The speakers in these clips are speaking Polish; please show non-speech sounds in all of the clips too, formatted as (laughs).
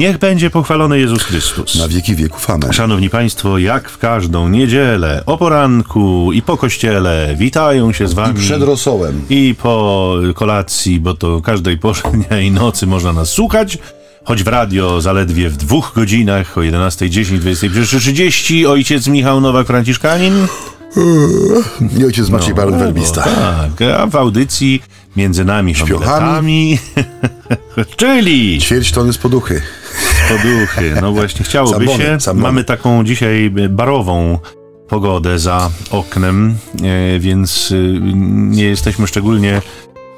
Niech będzie pochwalony Jezus Chrystus. Na wieki wieków. Amen. Szanowni Państwo, jak w każdą niedzielę, o poranku i po kościele witają się z Wami. I przed rosołem. I po kolacji, bo to każdej porze dnia (laughs) i nocy można nas słuchać. Choć w radio zaledwie w dwóch godzinach o 11.10, 21.30 ojciec Michał Nowak-Franciszkanin. I ojciec Maciej Baron Werbista. Tak, a w audycji między nami Śpiochami. (laughs) czyli Ćwierć tony z poduchy. poduchy. No właśnie, chciałoby się. Mamy taką dzisiaj barową pogodę za oknem, e, więc e, nie jesteśmy szczególnie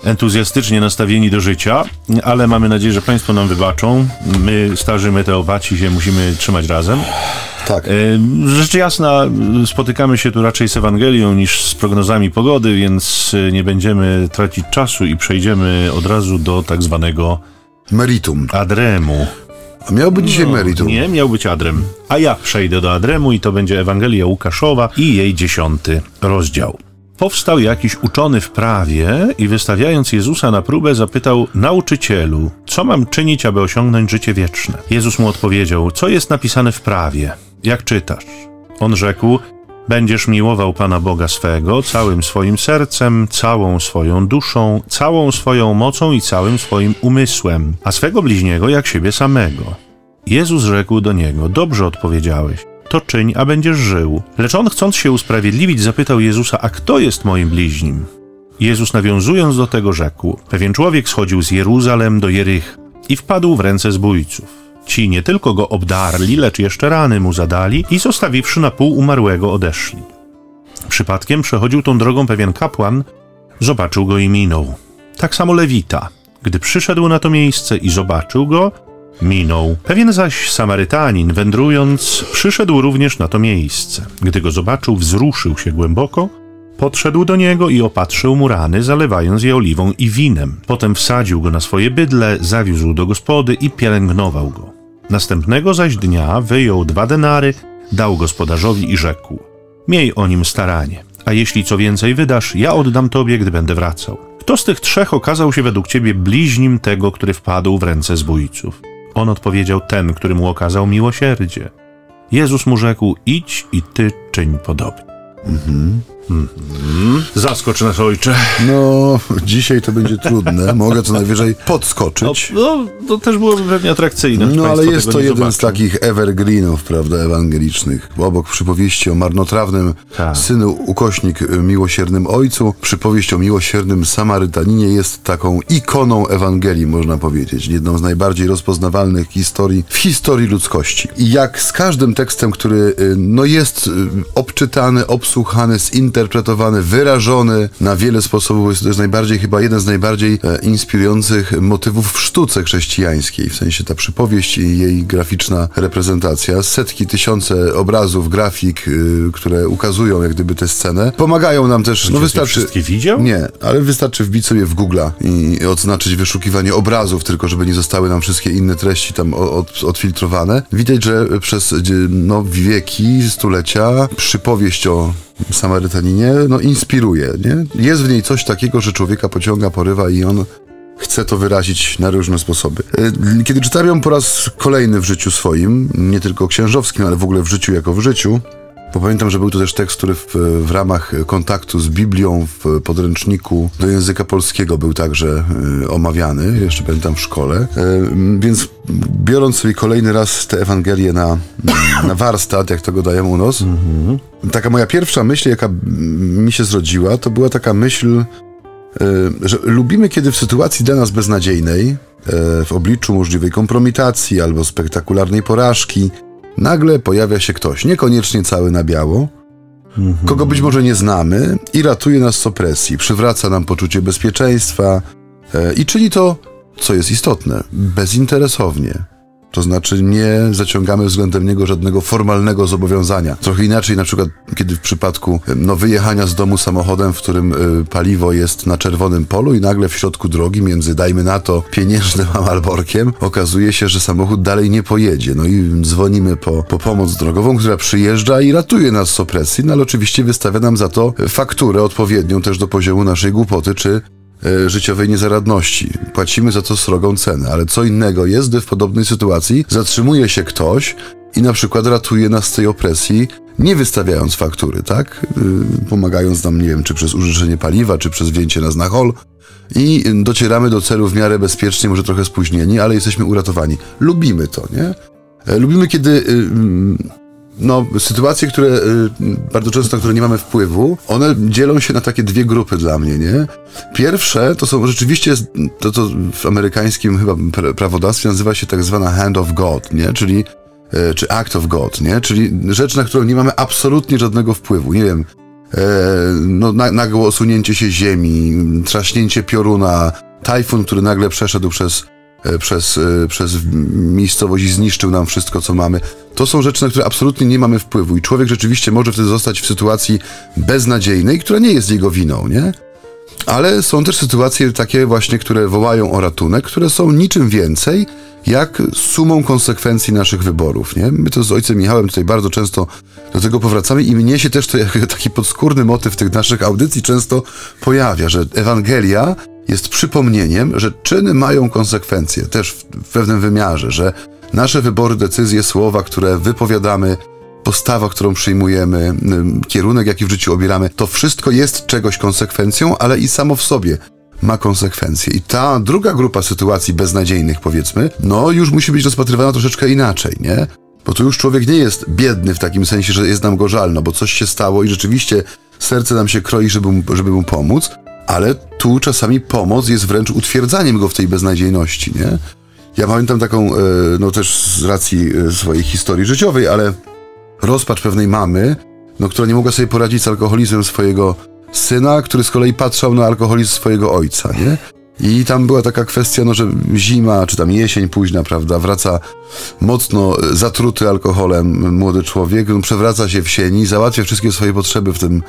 entuzjastycznie nastawieni do życia, ale mamy nadzieję, że Państwo nam wybaczą. My, starzy meteopaci, się musimy trzymać razem. Tak. E, Rzecz jasna, spotykamy się tu raczej z Ewangelią niż z prognozami pogody, więc e, nie będziemy tracić czasu i przejdziemy od razu do tak zwanego Meritum. adremu. A miało być dzisiaj meritum. Nie, miał być adrem. A ja przejdę do adremu i to będzie Ewangelia Łukaszowa i jej dziesiąty rozdział. Powstał jakiś uczony w prawie i wystawiając Jezusa na próbę zapytał nauczycielu, co mam czynić, aby osiągnąć życie wieczne? Jezus mu odpowiedział, co jest napisane w prawie? Jak czytasz? On rzekł, Będziesz miłował Pana Boga swego całym swoim sercem, całą swoją duszą, całą swoją mocą i całym swoim umysłem, a swego bliźniego jak siebie samego. Jezus rzekł do niego: Dobrze odpowiedziałeś. To czyń, a będziesz żył. Lecz on, chcąc się usprawiedliwić, zapytał Jezusa: A kto jest moim bliźnim? Jezus, nawiązując do tego, rzekł: Pewien człowiek schodził z Jeruzalem do Jerych i wpadł w ręce zbójców. Ci nie tylko go obdarli, lecz jeszcze rany mu zadali i zostawiwszy na pół umarłego odeszli. Przypadkiem przechodził tą drogą pewien kapłan, zobaczył go i minął. Tak samo Lewita. Gdy przyszedł na to miejsce i zobaczył go, minął. Pewien zaś Samarytanin, wędrując, przyszedł również na to miejsce. Gdy go zobaczył, wzruszył się głęboko, podszedł do niego i opatrzył mu rany, zalewając je oliwą i winem. Potem wsadził go na swoje bydle, zawiózł do gospody i pielęgnował go. Następnego zaś dnia wyjął dwa denary, dał gospodarzowi i rzekł: Miej o nim staranie, a jeśli co więcej wydasz, ja oddam tobie, gdy będę wracał. Kto z tych trzech okazał się według ciebie bliźnim tego, który wpadł w ręce zbójców? On odpowiedział ten, który mu okazał miłosierdzie. Jezus mu rzekł: Idź i ty czyń podobnie. Mhm. Zaskocz nas, ojcze. No, dzisiaj to będzie trudne. Mogę co najwyżej podskoczyć. No, to też byłoby pewnie atrakcyjne. No, ale jest to jeden z takich evergreenów, prawda, ewangelicznych. Obok przypowieści o marnotrawnym Tak. synu ukośnik miłosiernym ojcu, przypowieść o miłosiernym Samarytaninie jest taką ikoną Ewangelii, można powiedzieć. Jedną z najbardziej rozpoznawalnych historii w historii ludzkości. I jak z każdym tekstem, który y, no, jest y, obczytany, obsłuchany, zinterpretowany, wyrażony na wiele sposobów, jest to jest najbardziej, chyba jeden z najbardziej e, inspirujących motywów w sztuce chrześcijańskiej. W sensie ta przypowieść i jej graficzna reprezentacja. Setki, tysiące obrazów, grafik, y, które ukazują jak gdyby tę scenę. Pomagają nam też, no wystarczy... wszystkie widział? Nie, ale wystarczy wbić sobie w Google'a i odznaczyć wyszukiwanie obrazów, tylko żeby nie zostały nam wszystkie inne treści tam od, odfiltrowane. Widać, że przez no, wieki, stulecia przypowieść o Samarytaninie no, inspiruje. Nie? Jest w niej coś takiego, że człowieka pociąga, porywa i on chce to wyrazić na różne sposoby. Y, Kiedy czytałem ją po raz kolejny w życiu swoim, nie tylko księżowskim, ale w ogóle w życiu jako w życiu, bo pamiętam, że był to też tekst, który w, w ramach kontaktu z Biblią w podręczniku do języka polskiego był także y, omawiany, jeszcze pamiętam w szkole. Y, więc biorąc sobie kolejny raz tę Ewangelię na, na warsztat, jak to go dają u nas, taka moja pierwsza myśl, jaka mm, mi się zrodziła, to była taka myśl, y, że lubimy, kiedy w sytuacji dla nas beznadziejnej, y, w obliczu możliwej kompromitacji albo spektakularnej porażki, nagle pojawia się ktoś, niekoniecznie cały na biało, kogo być może nie znamy i ratuje nas z opresji, przywraca nam poczucie bezpieczeństwa e, i czyni to, co jest istotne, bezinteresownie. To znaczy nie zaciągamy względem niego żadnego formalnego zobowiązania. Trochę inaczej na przykład, kiedy w przypadku no, wyjechania z domu samochodem, w którym y, paliwo jest na czerwonym polu i nagle w środku drogi między, dajmy na to, pieniężnym (laughs) a okazuje się, że samochód dalej nie pojedzie. No i dzwonimy po, po pomoc drogową, która przyjeżdża i ratuje nas z opresji, no ale oczywiście wystawia nam za to fakturę odpowiednią też do poziomu naszej głupoty czy życiowej niezaradności. Płacimy za to srogą cenę, ale co innego jest, gdy w podobnej sytuacji zatrzymuje się ktoś i na przykład ratuje nas z tej opresji, nie wystawiając faktury, tak? Y, pomagając nam, nie wiem, czy przez użyczenie paliwa, czy przez wzięcie nas na hol i docieramy do celu w miarę bezpiecznie, może trochę spóźnieni, ale jesteśmy uratowani. Lubimy to, nie? E, lubimy, kiedy mm, no, sytuacje, które y, bardzo często, na które nie mamy wpływu, one dzielą się na takie dwie grupy dla mnie, nie? Pierwsze to są rzeczywiście to, co w amerykańskim chyba prawodawstwie nazywa się tak zwana hand of God, nie? Czyli e, czy act of God, nie? Czyli rzecz, na którą nie mamy absolutnie żadnego wpływu. Nie wiem, e, no, na, nagłe osunięcie się ziemi, traśnięcie pioruna, tajfun, który nagle przeszedł przez przez, e, przez miejscowość i zniszczył nam wszystko, co mamy. To są rzeczy, na które absolutnie nie mamy wpływu i człowiek rzeczywiście może wtedy zostać w sytuacji beznadziejnej, która nie jest jego winą, nie? Ale są też sytuacje takie właśnie, które wołają o ratunek, które są niczym więcej jak sumą konsekwencji naszych wyborów, nie? My to z ojcem Michałem tutaj bardzo często do tego powracamy i mnie się też to jako taki podskórny motyw tych naszych audycji często pojawia, że Ewangelia jest przypomnieniem, że czyny mają konsekwencje, też w, pewnym wymiarze, że nasze wybory, decyzje, słowa, które wypowiadamy, postawa, którą przyjmujemy, kierunek, jaki w życiu obieramy, to wszystko jest czegoś konsekwencją, ale i samo w sobie ma konsekwencje. I ta druga grupa sytuacji beznadziejnych, powiedzmy, no już musi być rozpatrywana troszeczkę inaczej, nie? Bo tu już człowiek nie jest biedny w takim sensie, że jest nam go żal, no bo coś się stało i rzeczywiście serce nam się kroi, żeby mu, żeby mu pomóc, ale tu czasami pomoc jest wręcz utwierdzaniem go w tej beznadziejności, nie? Ja pamiętam taką, e, no też z racji e, swojej historii życiowej, ale rozpacz pewnej mamy, no, która nie mogła sobie poradzić z alkoholizmem swojego syna, który z kolei patrzał na alkoholizm swojego ojca, nie? I tam była taka kwestia, no, że zima, czy tam jesień późna, prawda, wraca mocno zatruty alkoholem młody człowiek, no, przewraca się w sieni, załatwia wszystkie swoje potrzeby w tym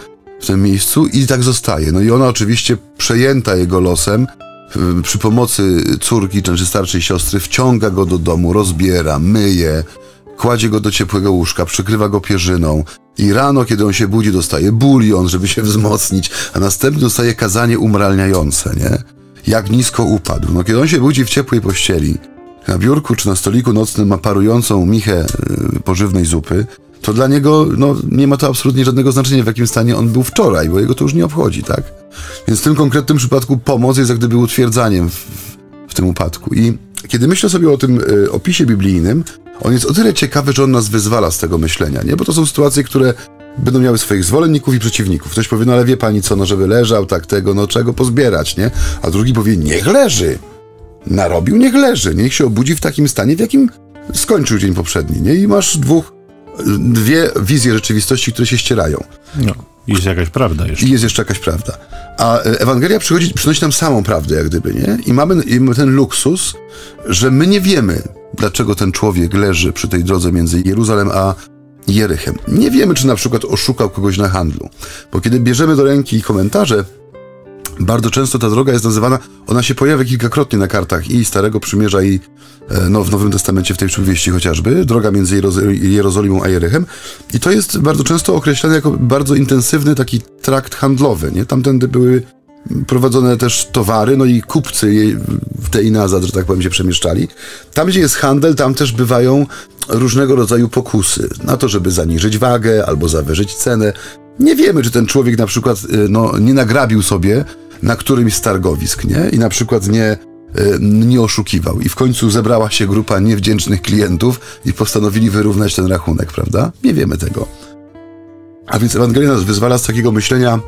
w tym miejscu i tak zostaje. No i ona oczywiście przejęta jego losem, przy pomocy córki czy starszej siostry wciąga go do domu, rozbiera, myje, kładzie go do ciepłego łóżka, przykrywa go pierzyną i rano, kiedy on się budzi, dostaje bulion, żeby się wzmocnić, a następnie dostaje kazanie umralniające, nie? Jak nisko upadł. No kiedy on się budzi w ciepłej pościeli, na biurku czy na stoliku nocnym ma parującą michę y, pożywnej zupy, to dla niego no, nie ma to absolutnie żadnego znaczenia, w jakim stanie on był wczoraj, bo jego to już nie obchodzi, tak? Więc w tym konkretnym przypadku pomoc jest jak gdyby utwierdzeniem w, w tym upadku. I kiedy myślę sobie o tym y, opisie biblijnym, on jest o tyle ciekawy, że on nas wyzwala z tego myślenia, nie? Bo to są sytuacje, które będą miały swoich zwolenników i przeciwników. Ktoś powie, no ale wie pani co, no żeby leżał, tak tego, no czego pozbierać, nie? A drugi powie, niech leży. Narobił, niech leży. Niech się obudzi w takim stanie, w jakim skończył dzień poprzedni, nie? I masz dwóch dwie wizje rzeczywistości, które się ścierają. No, jest jakaś prawda jeszcze. I jest jeszcze jakaś prawda. A e, Ewangelia przychodzi, przynosi nam samą prawdę, jak gdyby, nie? I mamy, I mamy ten luksus, że my nie wiemy, dlaczego ten człowiek leży przy tej drodze między Jeruzalem a Jerychem. Nie wiemy, czy na przykład oszukał kogoś na handlu. Bo kiedy bierzemy do ręki komentarze, bardzo często ta droga jest nazywana, ona się pojawia kilkakrotnie na kartach i Starego Przymierza i e, no, w Nowym Testamencie w tej przypowieści chociażby, droga między Jerozolimą a Jerychem i to jest bardzo często określane jako bardzo intensywny taki trakt handlowy, nie? Tamtędy były prowadzone też towary, no i kupcy w tej nazad, że tak powiem, się przemieszczali. Tam, gdzie jest handel, tam też bywają różnego rodzaju pokusy na to, żeby zaniżyć wagę albo zawyżyć cenę. Nie wiemy, czy ten człowiek na przykład y, no, nie nagrabił sobie na którymś z targowisk, nie? I na przykład nie, y, nie oszukiwał. I w końcu zebrała się grupa niewdzięcznych klientów i postanowili wyrównać ten rachunek, prawda? Nie wiemy tego. A więc Ewangelia nas wyzwala z takiego myślenia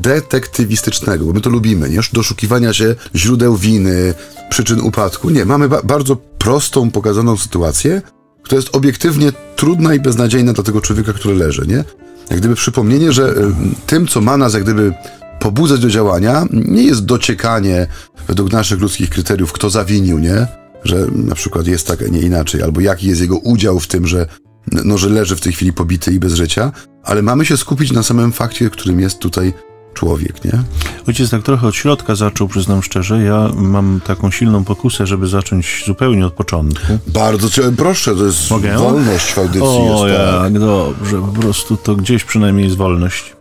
detektywistycznego, bo my to lubimy, nie? Doszukiwania się źródeł winy, przyczyn upadku. Nie, mamy ba bardzo prostą, pokazaną sytuację, która jest obiektywnie trudna i beznadziejna dla tego człowieka, który leży, nie? Jak gdyby przypomnienie, że y, tym, co ma nas jak gdyby pobudzać do działania, nie jest dociekanie według naszych ludzkich kryteriów, kto zawinił, nie? Że na przykład jest tak, a nie inaczej, albo jaki jest jego udział w tym, że, no, że leży w tej chwili pobity i bez życia, ale mamy się skupić na samym fakcie, którym jest tutaj człowiek, nie? Ojciec tak trochę od środka zaczął, przyznam szczerze. Ja mam taką silną pokusę, żeby zacząć zupełnie od początku. Bardzo cię proszę, to jest Mogę? wolność w audycji. O, jest, tak. dobrze, po prostu to gdzieś przynajmniej jest wolność.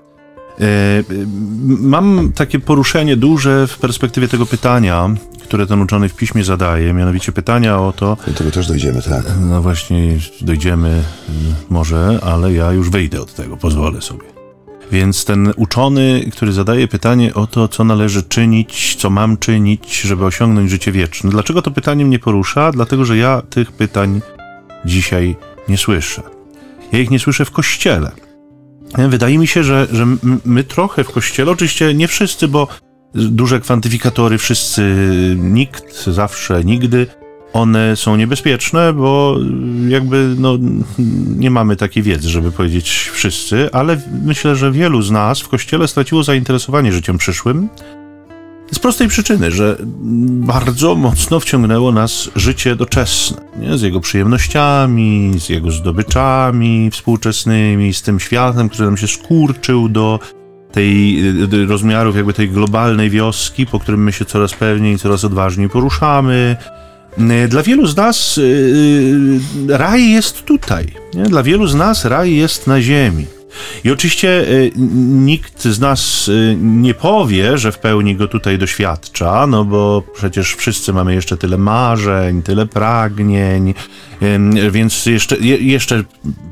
Mam takie poruszenie duże w perspektywie tego pytania, które ten uczony w piśmie zadaje, mianowicie pytania o to. Do tego też dojdziemy, tak. No właśnie, dojdziemy może, ale ja już wyjdę od tego, pozwolę sobie. Więc ten uczony, który zadaje pytanie o to, co należy czynić, co mam czynić, żeby osiągnąć życie wieczne. Dlaczego to pytanie mnie porusza? Dlatego, że ja tych pytań dzisiaj nie słyszę. Ja ich nie słyszę w kościele. Wydaje mi się, że, że my trochę w kościele, oczywiście nie wszyscy, bo duże kwantyfikatory, wszyscy, nikt, zawsze, nigdy, one są niebezpieczne, bo jakby no, nie mamy takiej wiedzy, żeby powiedzieć wszyscy, ale myślę, że wielu z nas w kościele straciło zainteresowanie życiem przyszłym. Z prostej przyczyny, że bardzo mocno wciągnęło nas życie doczesne, nie? z jego przyjemnościami, z jego zdobyczami współczesnymi, z tym światem, który nam się skurczył do tej rozmiarów jakby tej globalnej wioski, po którym my się coraz pewniej, coraz odważniej poruszamy, dla wielu z nas y, y, raj jest tutaj. Nie? Dla wielu z nas raj jest na ziemi. I oczywiście nikt z nas nie powie, że w pełni go tutaj doświadcza, no bo przecież wszyscy mamy jeszcze tyle marzeń, tyle pragnień, więc jeszcze, jeszcze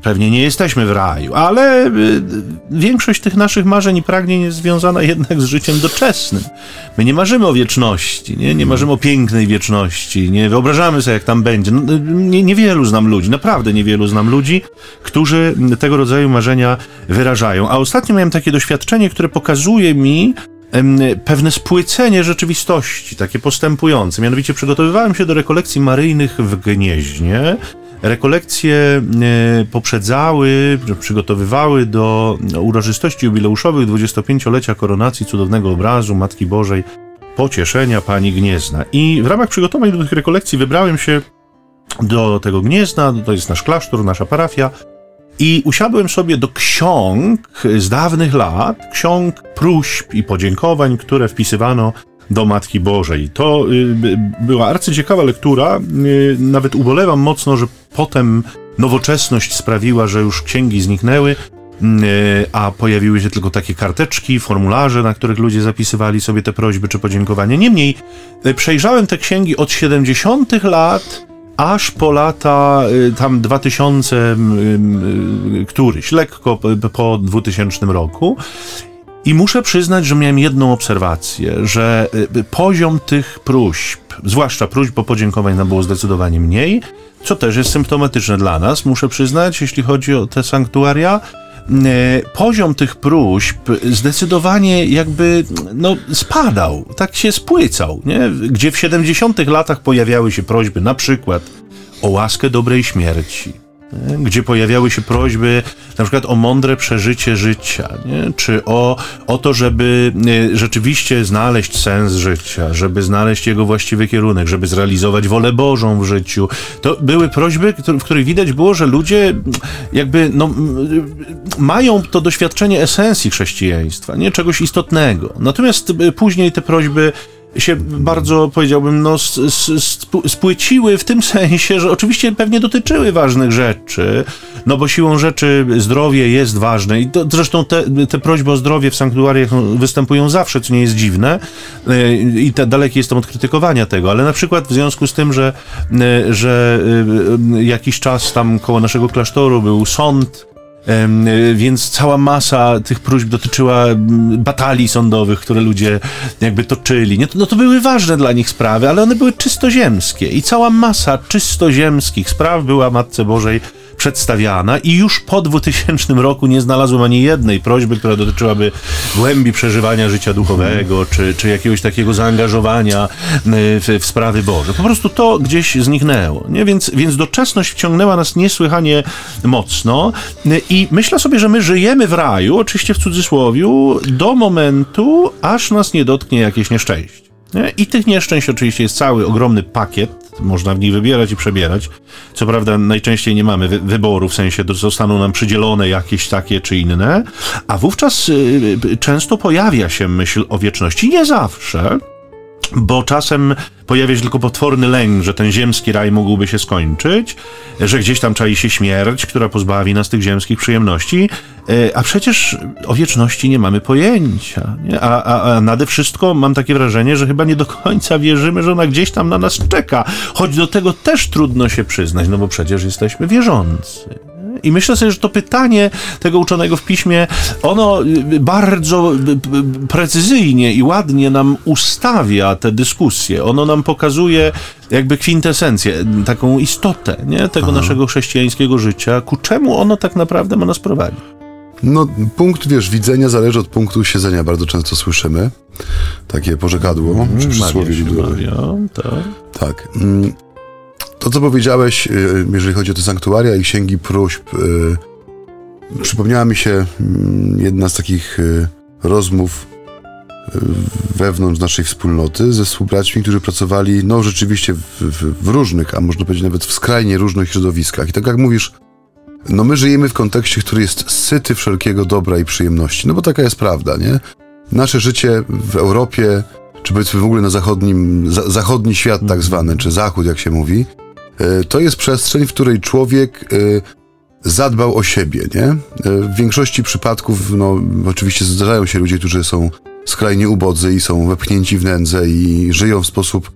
pewnie nie jesteśmy w raju, ale y, większość tych naszych marzeń i pragnień jest związana jednak z życiem doczesnym. My nie marzymy o wieczności, nie, nie marzymy o pięknej wieczności, nie wyobrażamy sobie, jak tam będzie. No, nie, niewielu znam ludzi, naprawdę niewielu znam ludzi, którzy tego rodzaju marzenia wyrażają. A ostatnio miałem takie doświadczenie, które pokazuje mi, pewne spłycenie rzeczywistości, takie postępujące. Mianowicie przygotowywałem się do rekolekcji maryjnych w Gnieźnie. Rekolekcje e, poprzedzały, przygotowywały do uroczystości jubileuszowych 25-lecia koronacji cudownego obrazu Matki Bożej Pocieszenia Pani Gniezna. I w ramach przygotowań do tych rekolekcji wybrałem się do tego Gniezna, to jest nasz klasztor, nasza parafia, i usiadłem sobie do ksiąg z dawnych lat, ksiąg próśb i podziękowań, które wpisywano do Matki Bożej. To y, była arcyciekawa lektura. Y, nawet ubolewam mocno, że potem nowoczesność sprawiła, że już księgi zniknęły, y, a pojawiły się tylko takie karteczki, formularze, na których ludzie zapisywali sobie te prośby czy podziękowania. Niemniej przejrzałem te księgi od 70. lat aż po lata y, tam 2000 y, y, któryś, lekko po 2000 roku. I muszę przyznać, że miałem jedną obserwację, że poziom tych próśb, zwłaszcza próśb o podziękowań nam było zdecydowanie mniej, co też jest symptomatyczne dla nas, muszę przyznać, jeśli chodzi o te sanktuaria, poziom tych próśb zdecydowanie jakby no, spadał, tak się spłycał, nie? gdzie w 70 latach pojawiały się prośby na przykład o łaskę dobrej śmierci, gdzie pojawiały się prośby na przykład o mądre przeżycie życia, nie? czy o, o to, żeby e, rzeczywiście znaleźć sens życia, żeby znaleźć jego właściwy kierunek, żeby zrealizować wolę Bożą w życiu. To były prośby, w których widać było, że ludzie jakby no, mają to doświadczenie esencji chrześcijaństwa, nie czegoś istotnego. Natomiast e, później te prośby się bardzo, powiedziałbym, no, spłyciły w tym (laughs) sensie, że oczywiście pewnie dotyczyły ważnych rzeczy, no bo siłą rzeczy zdrowie jest ważne. I to, zresztą te, te prośby o zdrowie w sanktuariach występują zawsze, co nie jest dziwne. E, i te, dalekie jestem od krytykowania tego, ale na przykład w związku z tym, że, e, że e, jakiś czas tam koło naszego klasztoru był sąd, więc cała masa tych próśb dotyczyła batalii sądowych, które ludzie jakby toczyli. Nie, no to były ważne dla nich sprawy, ale one były czysto ziemskie i cała masa czysto ziemskich spraw była Matce Bożej przedstawiana i już po 2000 roku nie znalazłem ani jednej prośby, która dotyczyłaby głębi przeżywania życia duchowego, czy, czy jakiegoś takiego zaangażowania w, w sprawy Boże. Po prostu to gdzieś zniknęło. Nie? Więc, więc doczesność wciągnęła nas niesłychanie mocno i myślę sobie, że my żyjemy w raju, oczywiście w cudzysłowiu, do momentu, aż nas nie dotknie jakieś nieszczęście. I tych nieszczęść oczywiście jest cały ogromny pakiet, można w nich wybierać i przebierać. Co prawda najczęściej nie mamy wy wyboru, w sensie zostaną nam przydzielone jakieś takie czy inne, a wówczas y, y często pojawia się myśl o wieczności. Nie zawsze, bo czasem pojawia się tylko potworny lęk, że ten ziemski raj mógłby się skończyć, że gdzieś tam czai się śmierć, która pozbawi nas tych ziemskich przyjemności, e, a przecież o wieczności nie mamy pojęcia. Nie? A, a, a nade wszystko mam takie wrażenie, że chyba nie do końca wierzymy, że ona gdzieś tam na nas czeka, choć do tego też trudno się przyznać, no bo przecież jesteśmy wierzący. I myślę sobie, że to pytanie tego uczonego w piśmie, ono bardzo precyzyjnie i ładnie nam ustawia te dyskusje. Ono nam pokazuje jakby kwintesencję, taką istotę nie? tego Aha. naszego chrześcijańskiego życia, ku czemu ono tak naprawdę ma nas prowadzić. No, punkt, wiesz, widzenia zależy od punktu siedzenia. Bardzo często słyszymy takie pożekadło, mm, czy przysłowie ludowe. Tak. tak. To, co powiedziałeś, y, jeżeli chodzi o te sanktuaria i księgi próśb, y, przypomniała mi się mm, jedna z takich y, rozmów wewnątrz naszej wspólnoty ze współbraćmi, którzy pracowali, no rzeczywiście w, w, w, różnych, a można powiedzieć nawet w skrajnie różnych środowiskach. I tak jak mówisz, no my żyjemy w kontekście, który jest syty wszelkiego dobra i przyjemności, no bo taka jest prawda, nie? Nasze życie w Europie, czy powiedzmy w ogóle na zachodnim, za, zachodni świat tak zwany, czy zachód jak się mówi, to jest przestrzeń, w której człowiek e, zadbał o siebie, nie? E, w większości przypadków, no, oczywiście zdarzają się ludzie, którzy są skrajnie ubodzy i są wepchnięci w nędzę i żyją w sposób,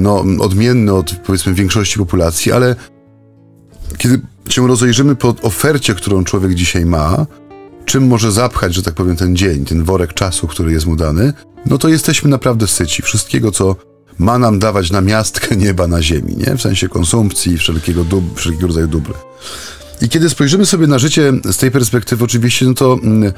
no, odmienny od, powiedzmy, większości populacji, ale kiedy się rozejrzymy po ofercie, którą człowiek dzisiaj ma, czym może zapchać, że tak powiem, ten dzień, ten worek czasu, który jest mu dany, no to jesteśmy naprawdę syci. Wszystkiego, co ma nam dawać na miastkę nieba na ziemi, nie? W sensie konsumpcji wszelkiego, dób, wszelkiego rodzaju dóbr. I kiedy spojrzymy sobie na życie z tej perspektywy, oczywiście, no to mm,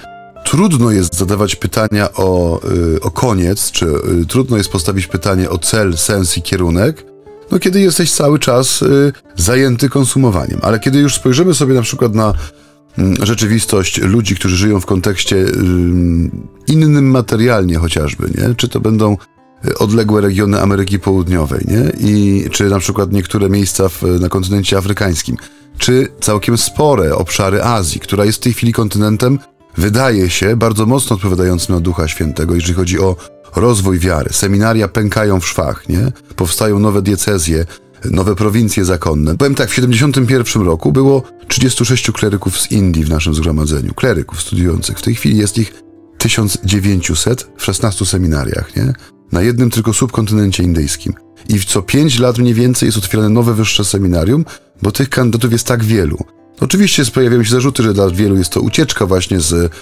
trudno jest zadawać pytania o, y, o koniec, czy y, trudno jest postawić pytanie o cel, sens i kierunek, no kiedy jesteś cały czas y, zajęty konsumowaniem. Ale kiedy już spojrzymy sobie na przykład na mm, rzeczywistość ludzi, którzy żyją w kontekście innym materialnie chociażby, nie? Czy to będą odległe regiony Ameryki Południowej, nie? I, czy na przykład niektóre miejsca w, na kontynencie afrykańskim, czy całkiem spore obszary Azji, która jest w tej chwili kontynentem, wydaje się, bardzo mocno odpowiadającym na Ducha Świętego, jeżeli chodzi o rozwój wiary. Seminaria pękają w szwach, nie? Powstają nowe diecezje, nowe prowincje zakonne. Powiem tak, w 71 roku było 36 kleryków z Indii w naszym zgromadzeniu, kleryków studiujących. W tej chwili jest ich 1900 w 16 seminariach, nie? Na jednym tylko subkontynencie indyjskim. I co pięć lat mniej więcej jest otwierane nowe wyższe seminarium, bo tych kandydatów jest tak wielu. Oczywiście pojawiają się zarzuty, że dla wielu jest to ucieczka właśnie z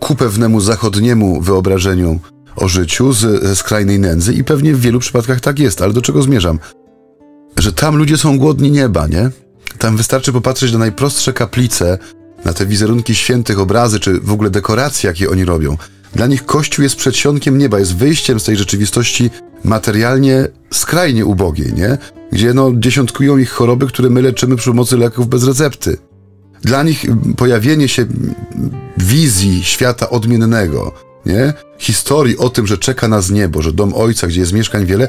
ku pewnemu zachodniemu wyobrażeniu o życiu, z, ze skrajnej nędzy i pewnie w wielu przypadkach tak jest, ale do czego zmierzam? Że tam ludzie są głodni nieba, nie? Tam wystarczy popatrzeć na najprostsze kaplice, na te wizerunki świętych, obrazy, czy w ogóle dekoracje, jakie oni robią. Dla nich Kościół jest przedsionkiem nieba, jest wyjściem z tej rzeczywistości materialnie skrajnie ubogiej, nie? Gdzie no, dziesiątkują ich choroby, które my leczymy przy pomocy leków bez recepty. Dla nich pojawienie się wizji świata odmiennego, nie? Historii o tym, że czeka nas niebo, że dom ojca, gdzie jest mieszkań wiele,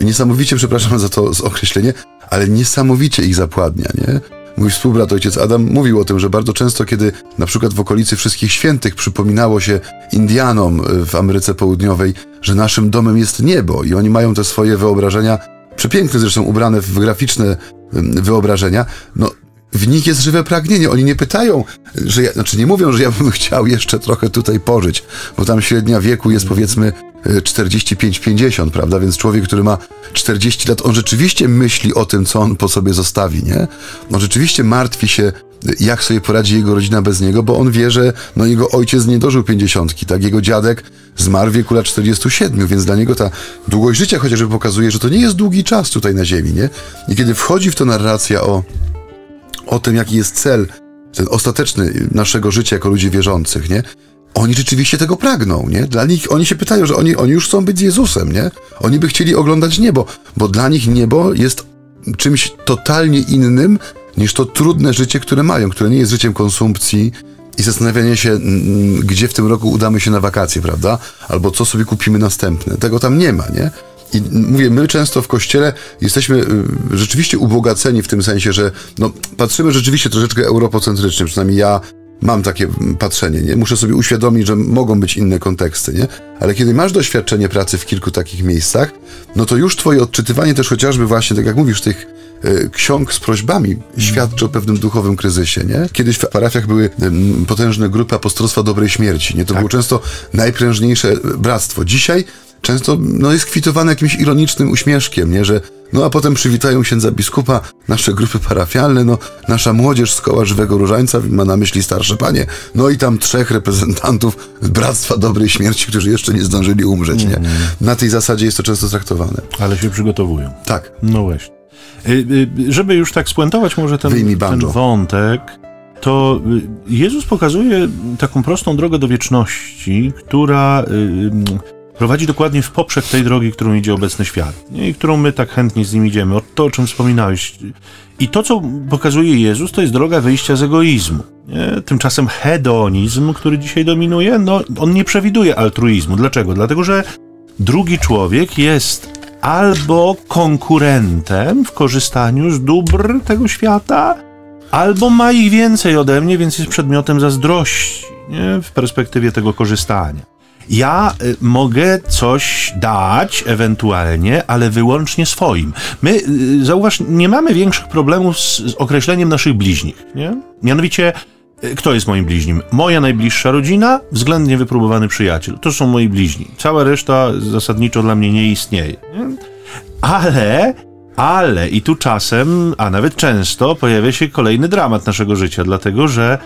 niesamowicie, przepraszam za to określenie, ale niesamowicie ich zapładnia, nie? Mój współbrat, ojciec Adam, mówił o tym, że bardzo często, kiedy na przykład w okolicy Wszystkich Świętych przypominało się Indianom e, w Ameryce Południowej, że naszym domem jest niebo i oni mają te swoje wyobrażenia, przepiękne zresztą ubrane w graficzne wyobrażenia, no w nich jest żywe pragnienie. Oni nie pytają, że ja, znaczy nie mówią, że ja bym (laughs) chciał jeszcze trochę tutaj pożyć, bo tam średnia wieku jest powiedzmy 45-50, prawda? Więc człowiek, który ma 40 lat, on rzeczywiście myśli o tym, co on po sobie zostawi, nie? On rzeczywiście martwi się, jak sobie poradzi jego rodzina bez niego, bo on wie, że no, jego ojciec nie dożył 50, tak? Jego dziadek zmarł w wieku lat 47, więc dla niego ta długość życia chociażby pokazuje, że to nie jest długi czas tutaj na ziemi, nie? I kiedy wchodzi w to narracja o, o tym, jaki jest cel, ten ostateczny naszego życia jako ludzi wierzących, nie? Oni rzeczywiście tego pragną, nie? Dla nich, oni się pytają, że oni, oni już chcą być z Jezusem, nie? Oni by chcieli oglądać niebo, bo dla nich niebo jest czymś totalnie innym niż to trudne życie, które mają, które nie jest życiem konsumpcji i zastanawiania się, gdzie w tym roku udamy się na wakacje, prawda? Albo co sobie kupimy następne. Tego tam nie ma, nie? I mówię, my często w kościele jesteśmy y, rzeczywiście ubogaceni w tym sensie, że no, patrzymy rzeczywiście troszeczkę europocentrycznie, przynajmniej ja mam takie patrzenie, nie? Muszę sobie uświadomić, że mogą być inne konteksty, nie? Ale kiedy masz doświadczenie pracy w kilku takich miejscach, no to już twoje odczytywanie też chociażby właśnie, tak jak mówisz, tych e, ksiąg z prośbami świadczy o pewnym duchowym kryzysie, nie? Kiedyś w parafiach były potężne grupy apostolstwa dobrej śmierci, nie? To było często najprężniejsze bractwo. Dzisiaj często no, jest kwitowane jakimś ironicznym uśmieszkiem, nie? Że no a potem przywitają księdza biskupa, nasze grupy parafialne, no nasza młodzież z koła Żywego Różańca ma na myśli starsze panie, no i tam trzech reprezentantów Bractwa Dobrej Śmierci, którzy jeszcze nie zdążyli umrzeć, nie? Na tej zasadzie jest to często traktowane. Ale się przygotowują. Tak. No właśnie. Y, y, Żeby już tak spuentować może ten, ten wątek, to y, Jezus pokazuje taką prostą drogę do wieczności, która prowadzi dokładnie w poprzek tej drogi, którą idzie obecny świat i którą my tak chętnie z nim idziemy. O to, o czym wspominałeś. I to, co pokazuje Jezus, to jest droga wyjścia z egoizmu. Nie? Tymczasem hedonizm, który dzisiaj dominuje, no, on nie przewiduje altruizmu. Dlaczego? Dlatego, że drugi człowiek jest albo konkurentem w korzystaniu z dóbr tego świata, albo ma ich więcej ode mnie, więc jest przedmiotem zazdrości nie? w perspektywie tego korzystania. Ja y, mogę coś dać ewentualnie, ale wyłącznie swoim. My, y, zauważ, nie mamy większych problemów z, z określeniem naszych bliźnich. Nie? Mianowicie, y, kto jest moim bliźnim? Moja najbliższa rodzina, względnie wypróbowany przyjaciel. To są moi bliźni. Cała reszta zasadniczo dla mnie nie istnieje. Nie? Ale, ale i tu czasem, a nawet często pojawia się kolejny dramat naszego życia, dlatego że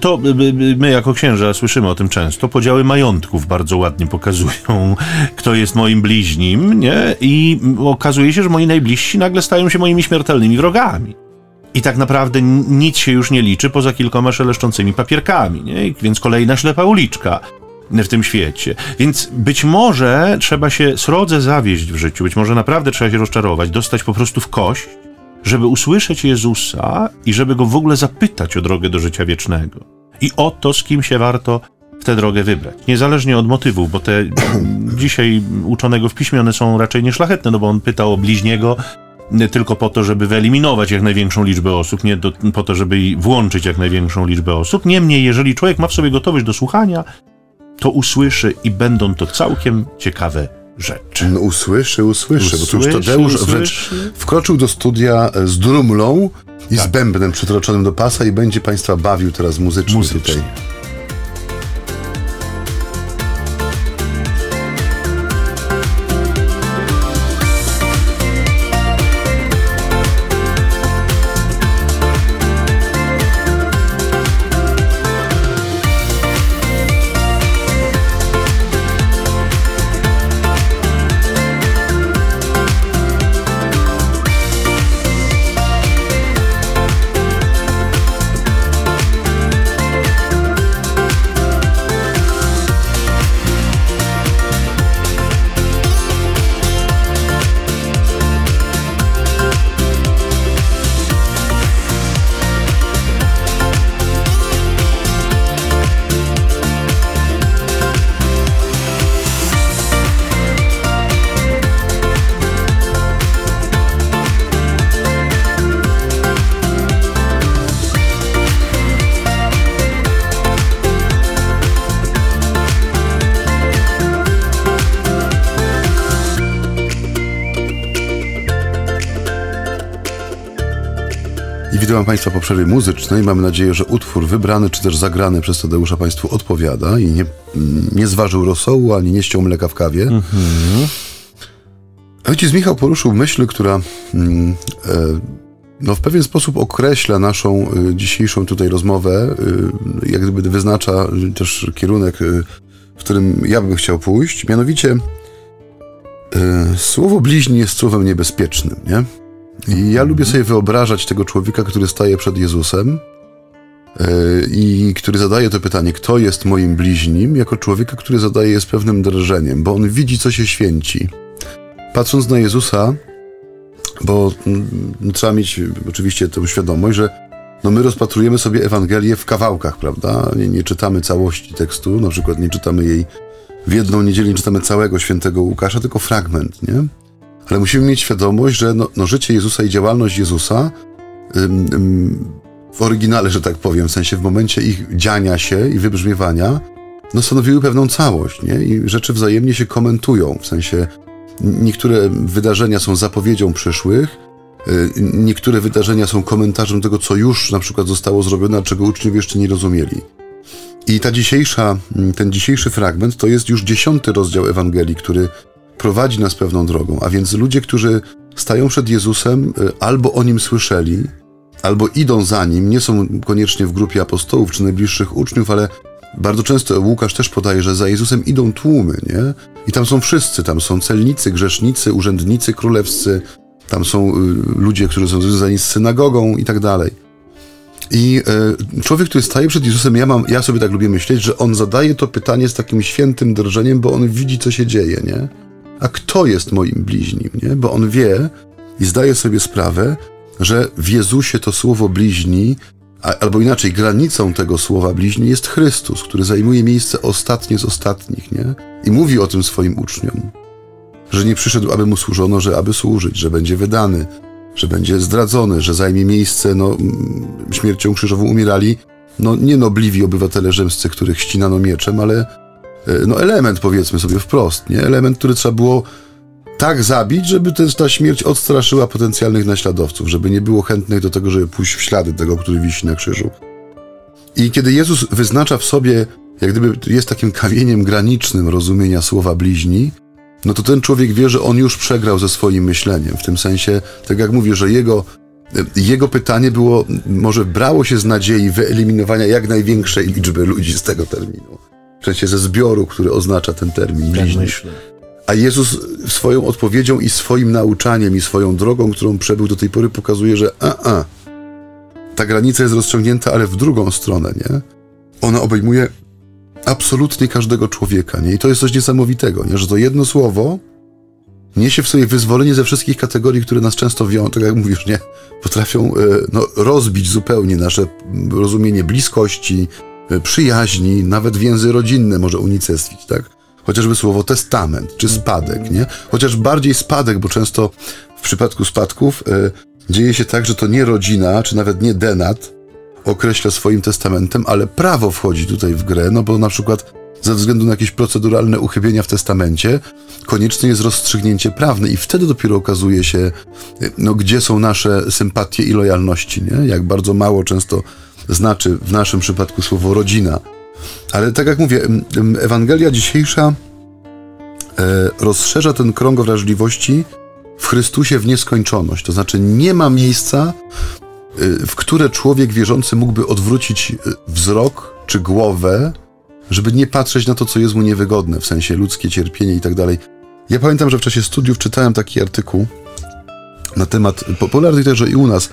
to e, e, my jako księża słyszymy o tym często. Podziały majątków bardzo ładnie pokazują, (laughs) kto jest moim bliźnim, nie? I okazuje się, że moi najbliżsi nagle stają się moimi śmiertelnymi wrogami. I tak naprawdę nic się już nie liczy poza kilkoma szeleszczącymi papierkami, nie? Więc kolejna ślepa uliczka w tym świecie. Więc być może trzeba się srodze zawieść w życiu, być może naprawdę trzeba się rozczarować, dostać po prostu w kość, żeby usłyszeć Jezusa i żeby go w ogóle zapytać o drogę do życia wiecznego. I o to, z kim się warto w tę drogę wybrać. Niezależnie od motywów, bo te (clears throat) dzisiaj uczonego w piśmie one są raczej nieszlachetne, no bo on pytał o bliźniego nie tylko po to, żeby wyeliminować jak największą liczbę osób, nie do, po to, żeby włączyć jak największą liczbę osób. Niemniej, jeżeli człowiek ma w sobie gotowość do słuchania, to usłyszy i będą to całkiem ciekawe rzeczy. No, usłyszy, usłyszy, bo tu już Usłyszy, Tadeusz wręcz usłyszy. wkroczył do studia e, z drumlą i z bębnem przytroczonym do pasa i będzie Państwa bawił teraz muzycznie, Muzycznie. tutaj. Witam Państwa po przerwie muzycznej. Mamy nadzieję, że utwór wybrany czy też zagrany przez Tadeusza Państwu odpowiada i nie, nie zważył rosołu ani nie ściął mleka w kawie. Ojciec Michał poruszył myśl, która mm, e, no, w pewien sposób określa naszą y, dzisiejszą tutaj rozmowę, y, jak gdyby wyznacza też kierunek, y, w którym ja bym chciał pójść. Mianowicie y, słowo bliźni jest słowem niebezpiecznym, nie? I ja lubię sobie wyobrażać tego człowieka, który staje przed Jezusem yy, i który zadaje to pytanie, kto jest moim bliźnim, jako człowieka, który zadaje je z pewnym drżeniem, bo on widzi, co się święci. Patrząc na Jezusa, bo mm, trzeba mieć oczywiście tę świadomość, że no my rozpatrujemy sobie Ewangelię w kawałkach, prawda? Nie, nie czytamy całości tekstu, na przykład nie czytamy jej w jedną niedzielę, nie czytamy całego świętego Łukasza, tylko fragment, nie? Ale musimy mieć świadomość, że no, no życie Jezusa i działalność Jezusa ym, ym, w oryginale, że tak powiem, w sensie w momencie ich dziania się i wybrzmiewania, no stanowiły pewną całość, nie? I rzeczy wzajemnie się komentują, w sensie niektóre wydarzenia są zapowiedzią przyszłych, y, niektóre wydarzenia są komentarzem tego, co już na przykład zostało zrobione, a czego uczniowie jeszcze nie rozumieli. I ta dzisiejsza, ten dzisiejszy fragment to jest już dziesiąty rozdział Ewangelii, który prowadzi nas pewną drogą, a więc ludzie, którzy stają przed Jezusem, y, albo o nim słyszeli, albo idą za nim, nie są koniecznie w grupie apostołów czy najbliższych uczniów, ale bardzo często Łukasz też podaje, że za Jezusem idą tłumy, nie? I tam są wszyscy, tam są celnicy, grzesznicy, urzędnicy królewscy, tam są y, ludzie, którzy są związani z synagogą i tak dalej. I y, człowiek, który staje przed Jezusem, ja, mam, ja sobie tak lubię myśleć, że on zadaje to pytanie z takim świętym drżeniem, bo on widzi, co się dzieje, nie? A kto jest moim bliźnim, nie? Bo on wie i zdaje sobie sprawę, że w Jezusie to słowo bliźni, albo inaczej, granicą tego słowa bliźni jest Chrystus, który zajmuje miejsce ostatnie z ostatnich, nie? I mówi o tym swoim uczniom, że nie przyszedł, aby mu służono, że aby służyć, że będzie wydany, że będzie zdradzony, że zajmie miejsce, no, śmiercią krzyżową umierali, no, nie nobliwi obywatele rzymscy, których ścinano mieczem, ale no, element, powiedzmy sobie wprost, nie? Element, który trzeba było tak zabić, żeby też ta śmierć odstraszyła potencjalnych naśladowców, żeby nie było chętnych do tego, żeby pójść w ślady tego, który wisi na krzyżu. I kiedy Jezus wyznacza w sobie, jak gdyby jest takim kamieniem granicznym rozumienia słowa bliźni, no to ten człowiek wie, że on już przegrał ze swoim myśleniem. W tym sensie, tak jak mówię, że jego, jego pytanie było, może brało się z nadziei wyeliminowania jak największej liczby ludzi z tego terminu. Przecież ze zbioru, który oznacza ten termin Tak bliźni. myślę. A Jezus swoją odpowiedzią i swoim nauczaniem i swoją drogą, którą przebył do tej pory, pokazuje, że a, a, ta granica jest rozciągnięta, ale w drugą stronę, nie? Ona obejmuje absolutnie każdego człowieka, nie? I to jest coś niesamowitego, nie? Że to jedno słowo niesie w sobie wyzwolenie ze wszystkich kategorii, które nas często wiążą, tak jak mówisz, nie? Potrafią e, no, rozbić zupełnie nasze rozumienie bliskości, przyjaźni, nawet więzy rodzinne może unicestwić, tak? chociażby słowo testament czy spadek, nie? Chociaż bardziej spadek, bo często w przypadku spadków y, dzieje się tak, że to nie rodzina, czy nawet nie denat określa swoim testamentem, ale prawo wchodzi tutaj w grę, no bo na przykład ze względu na jakieś proceduralne uchybienia w testamencie konieczne jest rozstrzygnięcie prawne i wtedy dopiero okazuje się, y, no, gdzie są nasze sympatie i lojalności, nie? Jak bardzo mało często znaczy w naszym przypadku słowo rodzina ale tak jak mówię, Ewangelia dzisiejsza e, rozszerza ten krąg wrażliwości w Chrystusie w nieskończoność. To znaczy nie ma miejsca, e, w które człowiek wierzący mógłby odwrócić e, wzrok czy głowę, żeby nie patrzeć na to, co jest mu niewygodne, w sensie ludzkie cierpienie i tak dalej. Ja pamiętam, że w czasie studiów czytałem taki artykuł na temat, popularny także i u nas,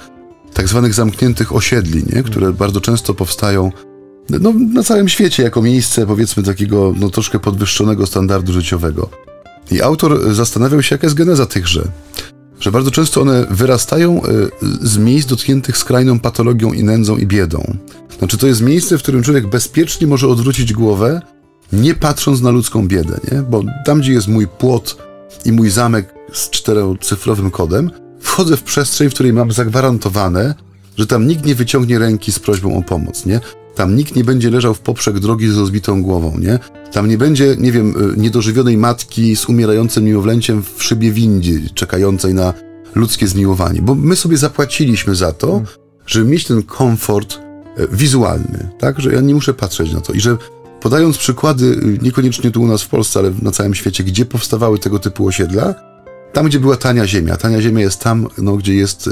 tak zwanych zamkniętych osiedli, nie? które bardzo często powstają no, na całym świecie jako miejsce, powiedzmy, takiego no, troszkę podwyższonego standardu życiowego. I autor zastanawiał się, jaka jest geneza tychże. Że bardzo często one wyrastają e, z miejsc dotkniętych skrajną patologią i nędzą i biedą. Znaczy, to jest miejsce, w którym człowiek bezpiecznie może odwrócić głowę, nie patrząc na ludzką biedę, nie? Bo tam, gdzie jest mój płot i mój zamek z czterocyfrowym kodem, wchodzę w przestrzeń, w której mam zagwarantowane, że tam nikt nie wyciągnie ręki z prośbą o pomoc, nie? Tam nikt nie będzie leżał w poprzek drogi z rozbitą głową, nie? Tam nie będzie, nie wiem, y, niedożywionej matki z umierającym niemowlęciem w szybie windy, czekającej na ludzkie zmiłowanie. Bo my sobie zapłaciliśmy za to, żeby mieć ten komfort y, wizualny, tak? Że ja nie muszę patrzeć na to. I że podając przykłady, y, niekoniecznie tu u nas w Polsce, ale na całym świecie, gdzie powstawały tego typu osiedla, tam, gdzie była tania ziemia. Tania ziemia jest tam, no, gdzie jest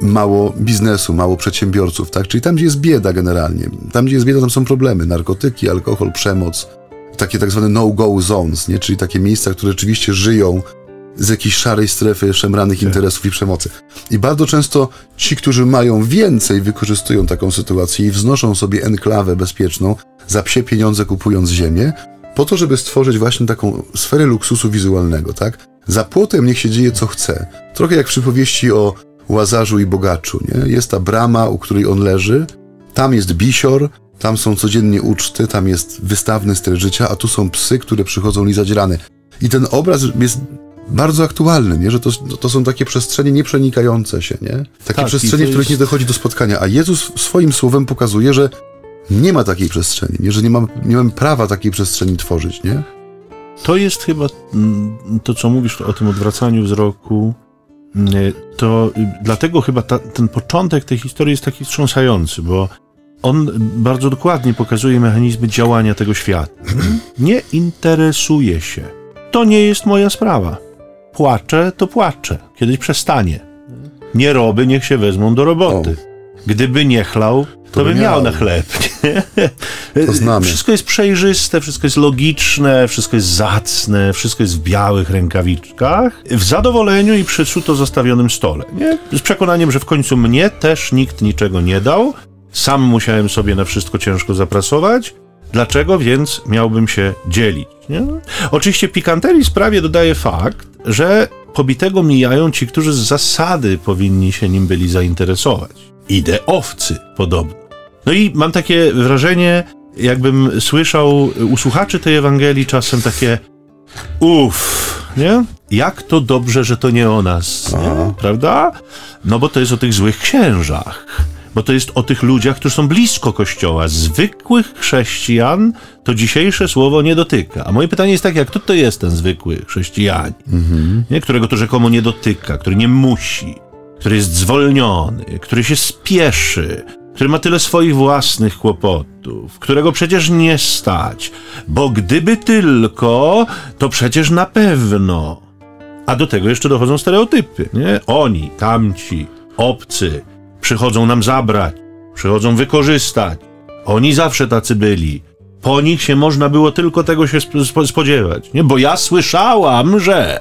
mało biznesu, mało przedsiębiorców, tak? Czyli tam, gdzie jest bieda generalnie. Tam, gdzie jest bieda, tam są problemy. Narkotyki, alkohol, przemoc. Takie tak zwane no-go zones, nie? Czyli takie miejsca, które rzeczywiście żyją z jakiejś szarej strefy szemranych tak. interesów i przemocy. I bardzo często ci, którzy mają więcej, wykorzystują taką sytuację i wznoszą sobie enklawę bezpieczną, za psie pieniądze kupując ziemię, po to, żeby stworzyć właśnie taką sferę luksusu wizualnego, tak? Za płotem niech się dzieje co chce. Trochę jak w przypowieści o Łazarzu i Bogaczu. Nie? Jest ta brama, u której on leży, tam jest bisior, tam są codziennie uczty, tam jest wystawny styl życia, a tu są psy, które przychodzą lizać rany. I ten obraz jest bardzo aktualny, nie? że to, to są takie przestrzenie nieprzenikające się, nie? Takie Tak, przestrzenie, to w których jest- nie dochodzi do spotkania. A Jezus swoim słowem pokazuje, że nie ma takiej przestrzeni, nie? że nie mamy, nie mamy prawa takiej przestrzeni tworzyć. Nie? To jest chyba mm, to, co mówisz o tym odwracaniu wzroku. mm, To y, dlatego chyba ta, ten początek tej historii jest taki wstrząsający, bo on bardzo dokładnie pokazuje mechanizmy działania tego świata. Nie interesuje się. To nie jest moja sprawa. Płaczę, to płaczę. Kiedyś przestanie. Nie roby, niech się wezmą do roboty. Gdyby nie chlał, to, by miał na chleb. Nie? To znamy. Wszystko jest przejrzyste, wszystko jest logiczne, wszystko jest zacne, wszystko jest w białych rękawiczkach, w zadowoleniu i przy suto zostawionym stole. Nie? Z przekonaniem, że w końcu mnie też nikt niczego nie dał. Sam musiałem sobie na wszystko ciężko zapracować. Dlaczego więc miałbym się dzielić? Nie? Oczywiście pikanterii sprawie dodaje fakt, że pobitego mijają ci, którzy z zasady powinni się nim byli zainteresować. Ideowcy podobno. No i mam takie wrażenie, jakbym słyszał u słuchaczy tej Ewangelii czasem takie uff, nie? Jak to dobrze, że to nie o nas, nie? prawda? No bo to jest o tych złych księżach. Bo to jest o tych ludziach, którzy są blisko Kościoła. Zwykłych chrześcijan to dzisiejsze słowo nie dotyka. A moje pytanie jest takie, jak kto to jest ten zwykły chrześcijanin, nie? którego to rzekomo nie dotyka, który nie musi, który jest zwolniony, który się spieszy, który ma tyle swoich własnych kłopotów, którego przecież nie stać, bo gdyby tylko, to przecież na pewno. A do tego jeszcze dochodzą stereotypy, nie? Oni, tamci, obcy, przychodzą nam zabrać, przychodzą wykorzystać. Oni zawsze tacy byli. Po nich się można było tylko tego się sp- spo- spodziewać, nie? Bo ja słyszałam, że...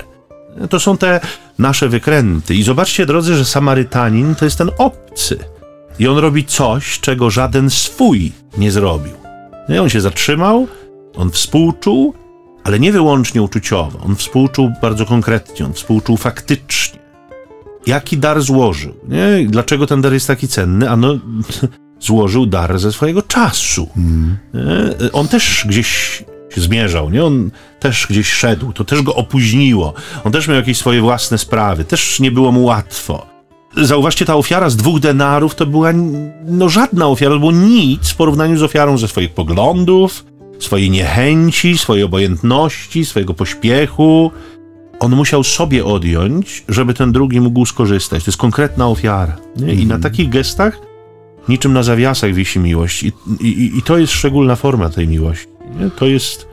To są te nasze wykręty. I zobaczcie, drodzy, że Samarytanin to jest ten obcy. I on robi coś, czego żaden swój nie zrobił. No i on się zatrzymał, on współczuł, ale nie wyłącznie uczuciowo. On współczuł bardzo konkretnie, on współczuł faktycznie. Jaki dar złożył? Nie? Dlaczego ten dar jest taki cenny? Ano, (laughs) złożył dar ze swojego czasu. Nie? On też gdzieś się zmierzał, nie? On też gdzieś szedł, to też go opóźniło. On też miał jakieś swoje własne sprawy, też nie było mu łatwo. Zauważcie, ta ofiara z dwóch denarów to była no żadna ofiara, to było nic w porównaniu z ofiarą ze swoich poglądów, swojej niechęci, swojej obojętności, swojego pośpiechu. On musiał sobie odjąć, żeby ten drugi mógł skorzystać. To jest konkretna ofiara. Nie? I na takich gestach niczym na zawiasach wisi miłość. I, i, i to jest szczególna forma tej miłości. Nie? To jest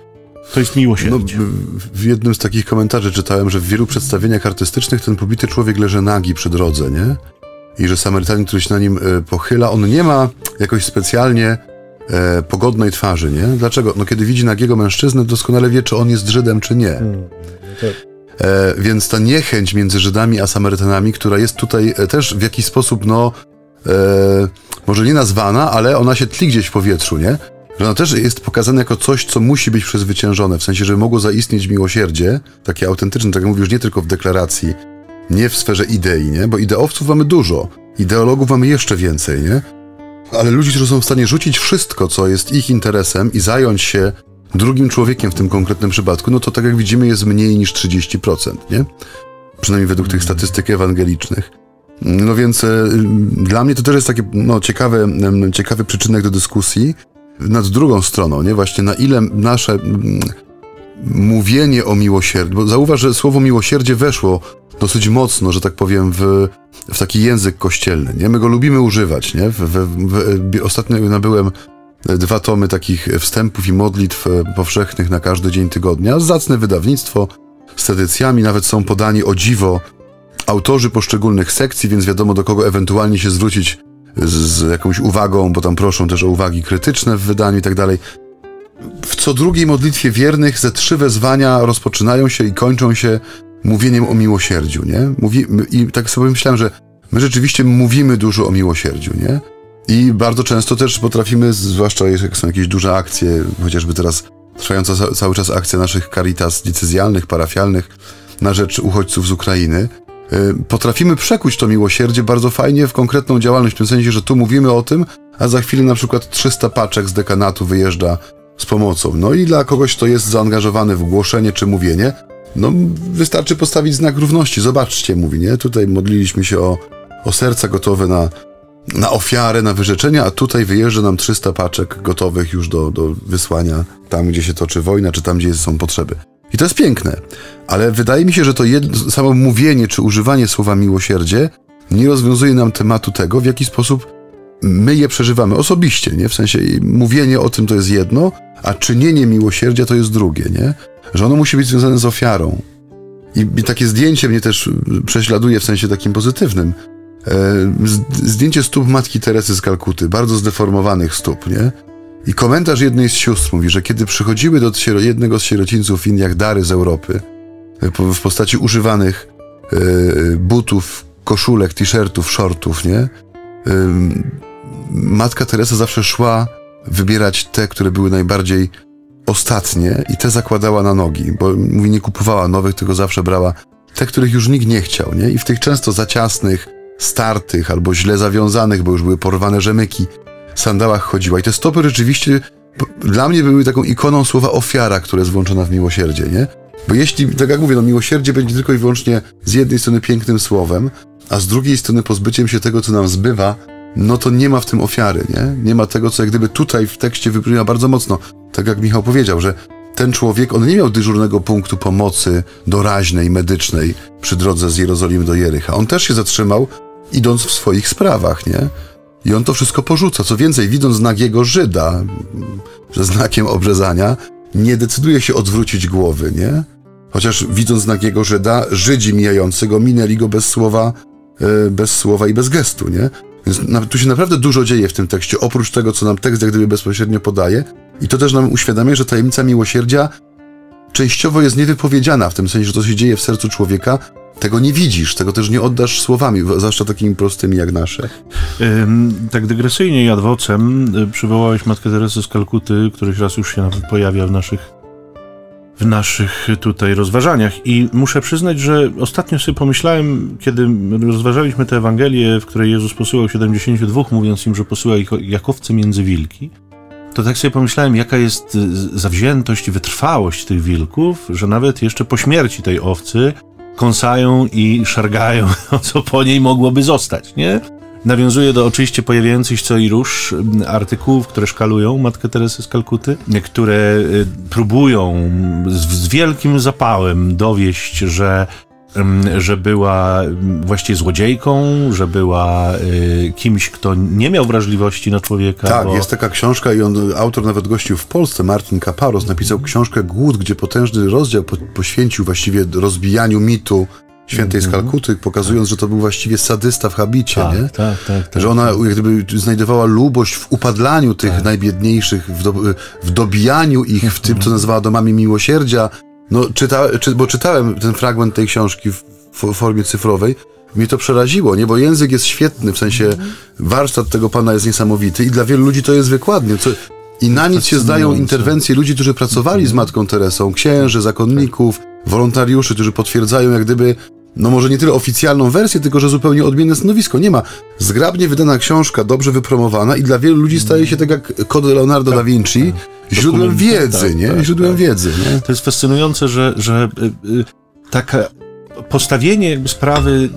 to jest No, miłosierdzie. w- w jednym z takich komentarzy czytałem, że w wielu przedstawieniach artystycznych ten pobity człowiek leży nagi przy drodze, nie? I że Samarytanin, który się na nim e, pochyla, on nie ma jakoś specjalnie e, pogodnej twarzy, nie? Dlaczego? No kiedy widzi nagiego mężczyznę, doskonale wie, czy on jest Żydem, czy nie. E, więc ta niechęć między Żydami a Samarytanami, która jest tutaj e, też w jakiś sposób, no, e, może nie nazwana, ale ona się tli gdzieś w powietrzu, nie? Że ona też jest pokazana jako coś, co musi być przezwyciężone, w sensie, że mogło zaistnieć miłosierdzie, takie autentyczne, tak jak mówisz, nie tylko w deklaracji, nie w sferze idei, nie? Bo ideowców mamy dużo, ideologów mamy jeszcze więcej, nie? Ale ludzi, którzy są w stanie rzucić wszystko, co jest ich interesem i zająć się drugim człowiekiem w tym konkretnym przypadku, no to tak jak widzimy jest mniej niż 30%, nie? Przynajmniej według tych statystyk ewangelicznych. No więc e, dla mnie to też jest taki no, ciekawy, em, ciekawy przyczynek do dyskusji nad drugą stroną, nie? Właśnie na ile nasze mm, mówienie o miłosierdziu, bo zauważ, że słowo miłosierdzie weszło dosyć mocno, że tak powiem, w, w taki język kościelny, nie? My go lubimy używać, nie? W, w, w, ostatnio nabyłem dwa tomy takich wstępów i modlitw e, powszechnych na każdy dzień tygodnia. Zacne wydawnictwo z tradycjami, nawet są podani o dziwo autorzy poszczególnych sekcji, więc wiadomo do kogo ewentualnie się zwrócić z, jakąś uwagą, bo tam proszą też o uwagi krytyczne w wydaniu i tak dalej. W co drugiej modlitwie wiernych ze trzy wezwania rozpoczynają się i kończą się mówieniem o miłosierdziu, nie? Mówi, I tak sobie myślałem, że my rzeczywiście mówimy dużo o miłosierdziu, nie? I bardzo często też potrafimy, zwłaszcza jak są jakieś duże akcje, chociażby teraz trwająca ca- cały czas akcja naszych caritas decyzjalnych, parafialnych na rzecz uchodźców z Ukrainy, potrafimy przekuć to miłosierdzie bardzo fajnie w konkretną działalność, w tym sensie, że tu mówimy o tym, a za chwilę na przykład 300 paczek z dekanatu wyjeżdża z pomocą. No i dla kogoś, kto jest zaangażowany w głoszenie czy mówienie, no wystarczy postawić znak równości. Zobaczcie, mówi, nie? Tutaj modliliśmy się o, o serca gotowe na, na ofiarę, na wyrzeczenia, a tutaj wyjeżdża nam 300 paczek gotowych już do, do wysłania tam, gdzie się toczy wojna, czy tam, gdzie są potrzeby. I to jest piękne, ale wydaje mi się, że to jedno, samo mówienie czy używanie słowa miłosierdzie nie rozwiązuje nam tematu tego, w jaki sposób my je przeżywamy osobiście, nie? W sensie mówienie o tym to jest jedno, a czynienie miłosierdzia to jest drugie, nie? Że ono musi być związane z ofiarą. I, i takie zdjęcie mnie też prześladuje w sensie takim pozytywnym. E, zdjęcie stóp matki Teresy z Kalkuty, bardzo zdeformowanych stóp, nie? I komentarz jednej z sióstr mówi, że kiedy przychodziły do jednego z sierocińców w Indiach dary z Europy, e, w postaci używanych e, butów, koszulek, t-shirtów, shortów, nie? Matka Teresa zawsze szła wybierać te, które były najbardziej ostatnie i te zakładała na nogi, bo mówi, nie kupowała nowych, tylko zawsze brała te, których już nikt nie chciał, nie? I w tych często za ciasnych, startych albo źle zawiązanych, bo już były porwane rzemyki, sandałach chodziła. I te stopy rzeczywiście dla mnie były taką ikoną słowa ofiara, które jest włączona w miłosierdzie, nie? Bo jeśli, tak jak mówię, no miłosierdzie będzie tylko i wyłącznie z jednej strony pięknym słowem, a z drugiej strony pozbyciem się tego, co nam zbywa, no to nie ma w tym ofiary, nie? Nie ma tego, co jak gdyby tutaj w tekście wybrzmia bardzo mocno. Tak jak Michał powiedział, że ten człowiek, on nie miał dyżurnego punktu pomocy doraźnej, medycznej przy drodze z Jerozolimy do Jericha. On też się zatrzymał, idąc w swoich sprawach, nie? I on to wszystko porzuca. Co więcej, widząc nagiego Żyda, że znakiem obrzezania, nie decyduje się odwrócić głowy, nie? Chociaż widząc nagiego Żyda, Żydzi mijający go minęli go bez słowa, yy, bez słowa i bez gestu, nie? Więc tu się naprawdę dużo dzieje w tym tekście, oprócz tego, co nam tekst jak gdyby bezpośrednio podaje. I to też nam uświadamia, że tajemnica miłosierdzia częściowo jest niewypowiedziana, w tym sensie, że to się dzieje w sercu człowieka, tego nie widzisz, tego też nie oddasz słowami, zwłaszcza takimi prostymi jak nasze. tak dygresyjnie i adwocem y, przywołałeś Matkę Teresę z Kalkuty, któryś raz już się nawet pojawia w naszych w naszych tutaj rozważaniach. I muszę przyznać, że ostatnio sobie pomyślałem, kiedy rozważaliśmy tę Ewangelię, w której Jezus posyłał 72, mówiąc im, że posyła ich jak owce między wilki, to tak sobie pomyślałem, jaka jest y, zawziętość wytrwałość tych wilków, że nawet jeszcze po śmierci tej owcy kąsają i szargają, (laughs) co po niej mogłoby zostać, nie? Nawiązuje do oczywiście pojawiających się co i róż mm, artykułów, które szkalują Matkę Teresę z Kalkuty, które y, próbują z, z wielkim zapałem dowieść, że że była właściwie złodziejką, że była y, kimś, kto nie miał wrażliwości na człowieka. Tak, bo... jest taka książka i on, autor nawet gościł w Polsce, Martin Kaparos, napisał książkę Głód, gdzie potężny rozdział po, poświęcił właściwie rozbijaniu mitu świętej z mhm. Kalkuty, pokazując, że to był właściwie sadysta w habicie, tak, nie? Tak, tak, tak. Że ona jak gdyby znajdowała lubość w upadlaniu tych tak. najbiedniejszych, w, do, w dobijaniu ich, w tym, co mhm. nazywała domami miłosierdzia. No, czyta, czy, bo czytałem ten fragment tej książki w, w formie cyfrowej, mnie to przeraziło, nie? Bo język jest świetny, w sensie mhm. warsztat tego pana jest niesamowity i dla wielu ludzi to jest wykładnie. Co, I na nic się zdają interwencje ludzi, którzy pracowali z Matką Teresą, księży, zakonników, wolontariuszy, którzy potwierdzają jak gdyby no może nie tyle oficjalną wersję, tylko że zupełnie odmienne stanowisko. Nie ma. Zgrabnie wydana książka, dobrze wypromowana i dla wielu ludzi staje się tak jak kod Leonardo da Vinci, tak, źródłem wiedzy, tak, nie? Tak, źródłem tak. wiedzy, nie? To jest fascynujące, że, że y, y, taka postawienie sprawy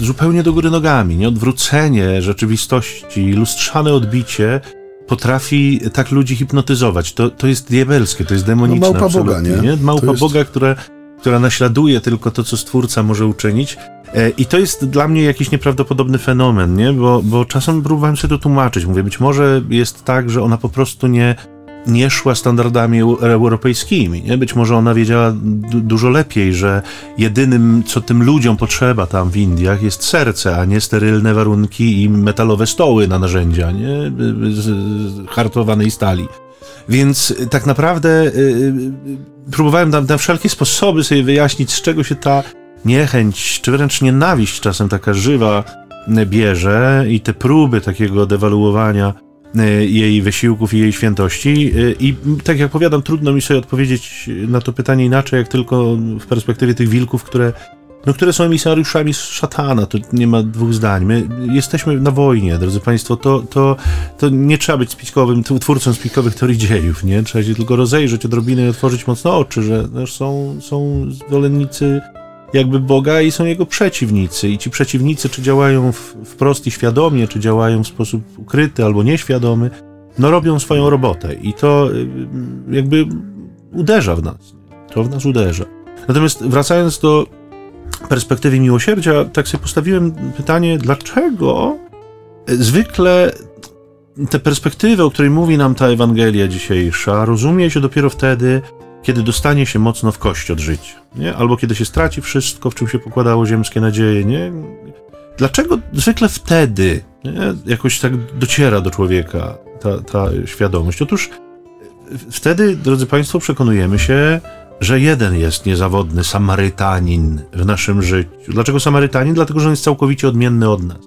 zupełnie do góry nogami, nie? Odwrócenie rzeczywistości, lustrzane odbicie potrafi tak ludzi hipnotyzować. To, to jest diabelskie, to jest demoniczne. No małpa Boga, nie? nie? Małpa jest... Boga, które która naśladuje tylko to, co Stwórca może uczynić. E, I to jest dla mnie jakiś nieprawdopodobny fenomen, nie? Bo, bo czasem próbowałem sobie to tłumaczyć. Mówię, być może jest tak, że ona po prostu nie, nie szła standardami europejskimi. Nie? Być może ona wiedziała dużo lepiej, że jedynym, co tym ludziom potrzeba tam w Indiach, jest serce, a nie sterylne warunki i metalowe stoły na narzędzia, nie? z hartowanej stali. Więc tak naprawdę y, y, próbowałem na, na wszelkie sposoby sobie wyjaśnić, z czego się ta niechęć, czy wręcz nienawiść czasem taka żywa bierze i te próby takiego dewaluowania y, jej wysiłków i jej świętości. I tak jak powiadam, trudno mi sobie odpowiedzieć na to pytanie inaczej, jak tylko w perspektywie tych wilków, które no, które są emisariuszami szatana, to nie ma dwóch zdań. My jesteśmy na wojnie, drodzy Państwo, to, to, to nie trzeba być spiskowym, twórcą spiskowych teorii dziejów, nie? Trzeba się tylko rozejrzeć odrobinę i otworzyć mocno oczy, że są, są zwolennicy jakby Boga i są jego przeciwnicy. I ci przeciwnicy, czy działają wprost i świadomie, czy działają w sposób ukryty albo nieświadomy, no robią swoją robotę. I to y, jakby uderza w nas. To w nas uderza. Natomiast wracając do perspektywy miłosierdzia, tak sobie postawiłem pytanie, dlaczego zwykle tę perspektywę, o której mówi nam ta Ewangelia dzisiejsza, rozumie się dopiero wtedy, kiedy dostanie się mocno w kość od życia, nie? albo kiedy się straci wszystko, w czym się pokładało ziemskie nadzieje. Nie? Dlaczego zwykle wtedy nie? jakoś tak dociera do człowieka ta, ta świadomość? Otóż wtedy, drodzy Państwo, przekonujemy się, że jeden jest niezawodny Samarytanin w naszym życiu. Dlaczego Samarytanin? Dlatego, że on jest całkowicie odmienny od nas.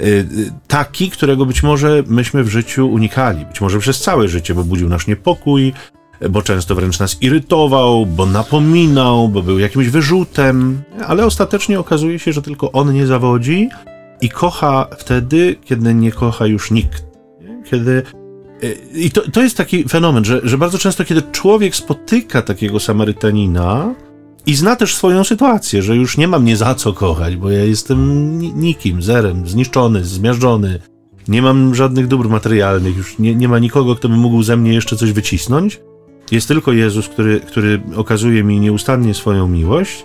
Y, y, taki, którego być może myśmy w życiu unikali, być może przez całe życie, bo budził nasz niepokój, bo często wręcz nas irytował, bo napominał, bo był jakimś wyrzutem, ale ostatecznie okazuje się, że tylko on nie zawodzi i kocha wtedy, kiedy nie kocha już nikt. Kiedy i to, to jest taki fenomen, że, że bardzo często, kiedy człowiek spotyka takiego Samarytanina i zna też swoją sytuację, że już nie mam mnie za co kochać, bo ja jestem nikim, zerem, zniszczony, zmiażdżony, nie mam żadnych dóbr materialnych, już nie, nie ma nikogo, kto by mógł ze mnie jeszcze coś wycisnąć. Jest tylko Jezus, który, który okazuje mi nieustannie swoją miłość.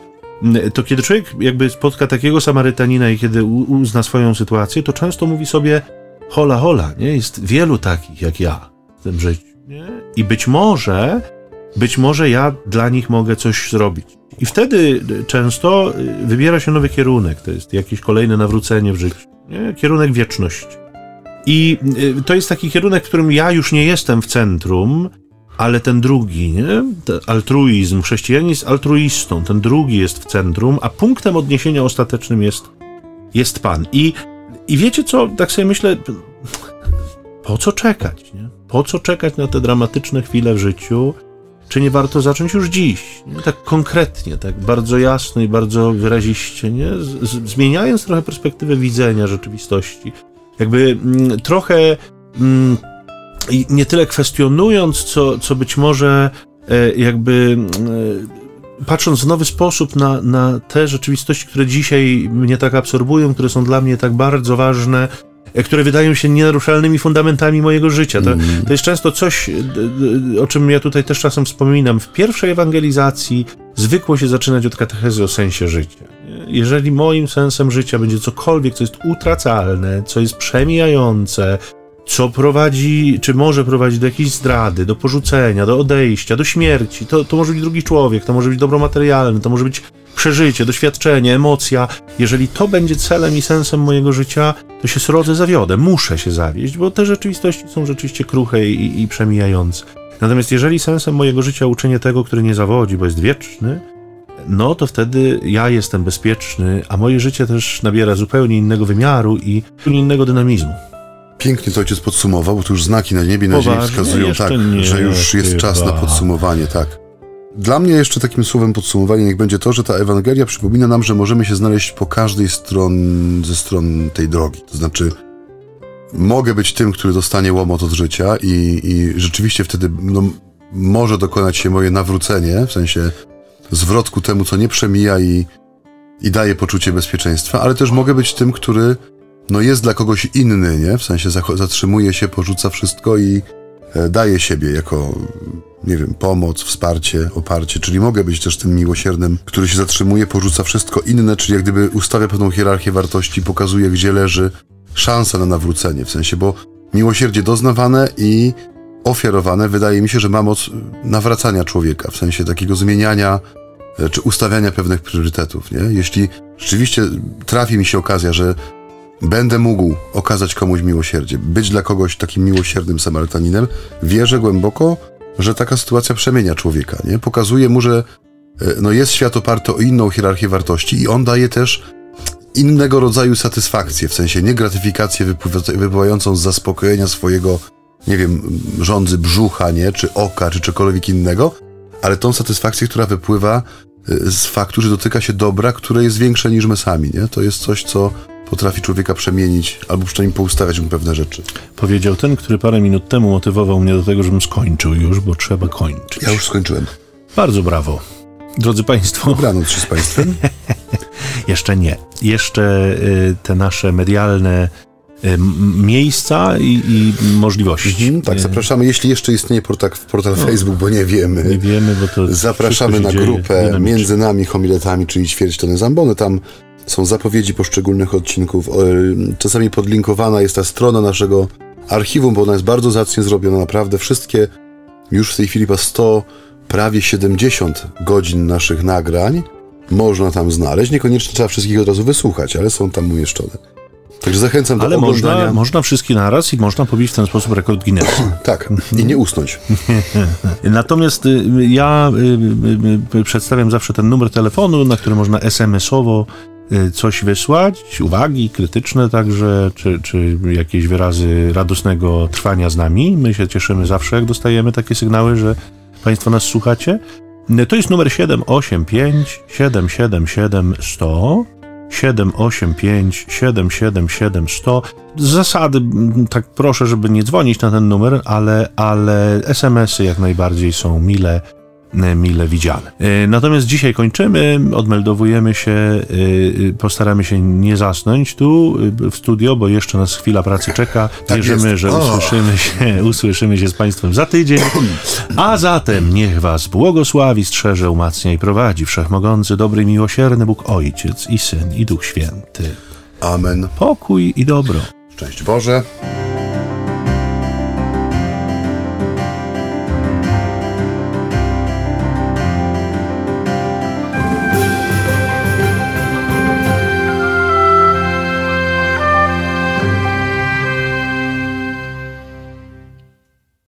To kiedy człowiek jakby spotka takiego Samarytanina i kiedy uzna swoją sytuację, to często mówi sobie, hola, hola, nie? Jest wielu takich jak ja w tym życiu, nie? I być może, być może ja dla nich mogę coś zrobić. I wtedy często wybiera się nowy kierunek, to jest jakieś kolejne nawrócenie w życiu, nie? Kierunek wieczności. I y, to jest taki kierunek, w którym ja już nie jestem w centrum, ale ten drugi, nie? Ten altruizm, chrześcijanin jest altruistą, ten drugi jest w centrum, a punktem odniesienia ostatecznym jest, jest Pan. I i wiecie co, tak sobie myślę, po co czekać, nie? Po co czekać na te dramatyczne chwile w życiu? Czy nie warto zacząć już dziś? Nie? Tak konkretnie, tak bardzo jasno i bardzo wyraziście, nie? Z, zmieniając trochę perspektywę widzenia rzeczywistości. Jakby mm, trochę mm, nie tyle kwestionując, co, co być może e, jakby e, patrząc w nowy sposób na, na te rzeczywistości, które dzisiaj mnie tak absorbują, które są dla mnie tak bardzo ważne, e, które wydają się nienaruszalnymi fundamentami mojego życia. To, mm. to jest często coś, o czym ja tutaj też czasem wspominam. W pierwszej ewangelizacji zwykło się zaczynać od katechezy o sensie życia. Jeżeli moim sensem życia będzie cokolwiek, co jest utracalne, co jest przemijające, co prowadzi, czy może prowadzić do jakiejś zdrady, do porzucenia, do odejścia, do śmierci. To, to może być drugi człowiek, to może być dobro materialne, to może być przeżycie, doświadczenie, emocja. Jeżeli to będzie celem i sensem mojego życia, to się srodzę, zawiodę. Muszę się zawieść, bo te rzeczywistości są rzeczywiście kruche i, i przemijające. Natomiast jeżeli sensem mojego życia uczynię tego, który nie zawodzi, bo jest wieczny, no to wtedy ja jestem bezpieczny, a moje życie też nabiera zupełnie innego wymiaru i innego dynamizmu. Pięknie to ojciec podsumował, bo tu już znaki na niebie, na ziemi wskazują tak, nie, że już jest czas na podsumowanie, tak. Dla mnie jeszcze takim słowem podsumowania niech będzie to, że ta Ewangelia przypomina nam, że możemy się znaleźć po każdej stron, ze stron tej drogi. To znaczy, mogę być tym, który dostanie łomot od życia i, i rzeczywiście wtedy no, może dokonać się moje nawrócenie, w sensie zwrot ku temu, co nie przemija i, i daje poczucie bezpieczeństwa, ale też mogę być tym, który no jest dla kogoś inny, nie? W sensie zatrzymuje się, porzuca wszystko i e, daje siebie jako, nie wiem, pomoc, wsparcie, oparcie, czyli mogę być też tym miłosiernym, który się zatrzymuje, porzuca wszystko inne, czyli jak gdyby ustawia pewną hierarchię wartości, pokazuje, gdzie leży szansa na nawrócenie, w sensie, bo miłosierdzie doznawane i ofiarowane wydaje mi się, że ma moc nawracania człowieka, w sensie takiego zmieniania e, czy ustawiania pewnych priorytetów, nie? Jeśli rzeczywiście trafi mi się okazja, że będę mógł okazać komuś miłosierdzie, być dla kogoś takim miłosiernym Samarytaninem, wierzę głęboko, że taka sytuacja przemienia człowieka, nie? Pokazuje mu, że e, no jest świat oparty o inną hierarchię wartości i on daje też innego rodzaju satysfakcję, w sensie nie gratyfikację wypływającą z zaspokojenia swojego, nie wiem, rządzy brzucha, nie? Czy oka, czy czegokolwiek innego, ale tą satysfakcję, która wypływa y, z faktu, że dotyka się dobra, które jest większe niż my sami, nie? To jest coś, co potrafi człowieka przemienić, albo przynajmniej poustawiać mu pewne rzeczy. Powiedział ten, który parę minut temu motywował mnie do tego, żebym skończył już, bo trzeba kończyć. Ja już skończyłem. Bardzo brawo. Drodzy Państwo, Dobranoc się z Państwem. (laughs) jeszcze nie. Jeszcze y, te nasze medialne y, miejsca i, i możliwości. Mhm, tak, Y, zapraszamy, jeśli jeszcze istnieje portal, portal Facebook, bo nie wiemy. Nie wiemy, bo to Zapraszamy na grupę między nami, homiletami, czyli ćwierć tony zambony. Tam są zapowiedzi poszczególnych odcinków. Y, Czasami podlinkowana jest ta strona naszego archiwum, bo ona jest bardzo zacnie zrobiona. Naprawdę wszystkie, już w tej chwili chyba 100, prawie 70 godzin naszych nagrań można tam znaleźć. Niekoniecznie trzeba wszystkich od razu wysłuchać, ale są tam umieszczone. Także zachęcam do Ale oglądania. można, można wszystkie naraz i można pobić w ten sposób rekord Guinnessa. (clears throat) Tak, i nie usnąć. (laughs) Natomiast y, ja y, przedstawiam zawsze ten numer telefonu, na który można SMS-owo coś wysłać, uwagi krytyczne także, czy, czy jakieś wyrazy radosnego trwania z nami. My się cieszymy zawsze, jak dostajemy takie sygnały, że Państwo nas słuchacie. Y, To jest numer 785 777 100. 785 777 100. Z zasady, mm, tak proszę, żeby nie dzwonić na ten numer, ale, ale SMS-y jak najbardziej są mile, mile widziane. E, Natomiast dzisiaj kończymy, odmeldowujemy się, e, e, postaramy się nie zasnąć tu e, w studio, bo jeszcze nas chwila pracy czeka. Tak Wierzymy, jest. że O. usłyszymy się, (laughs) usłyszymy się z Państwem za tydzień. A zatem niech Was błogosławi, strzeże, umacnia i prowadzi Wszechmogący, dobry miłosierny Bóg Ojciec i Syn i Duch Święty. Amen. Pokój i dobro. Szczęść Boże.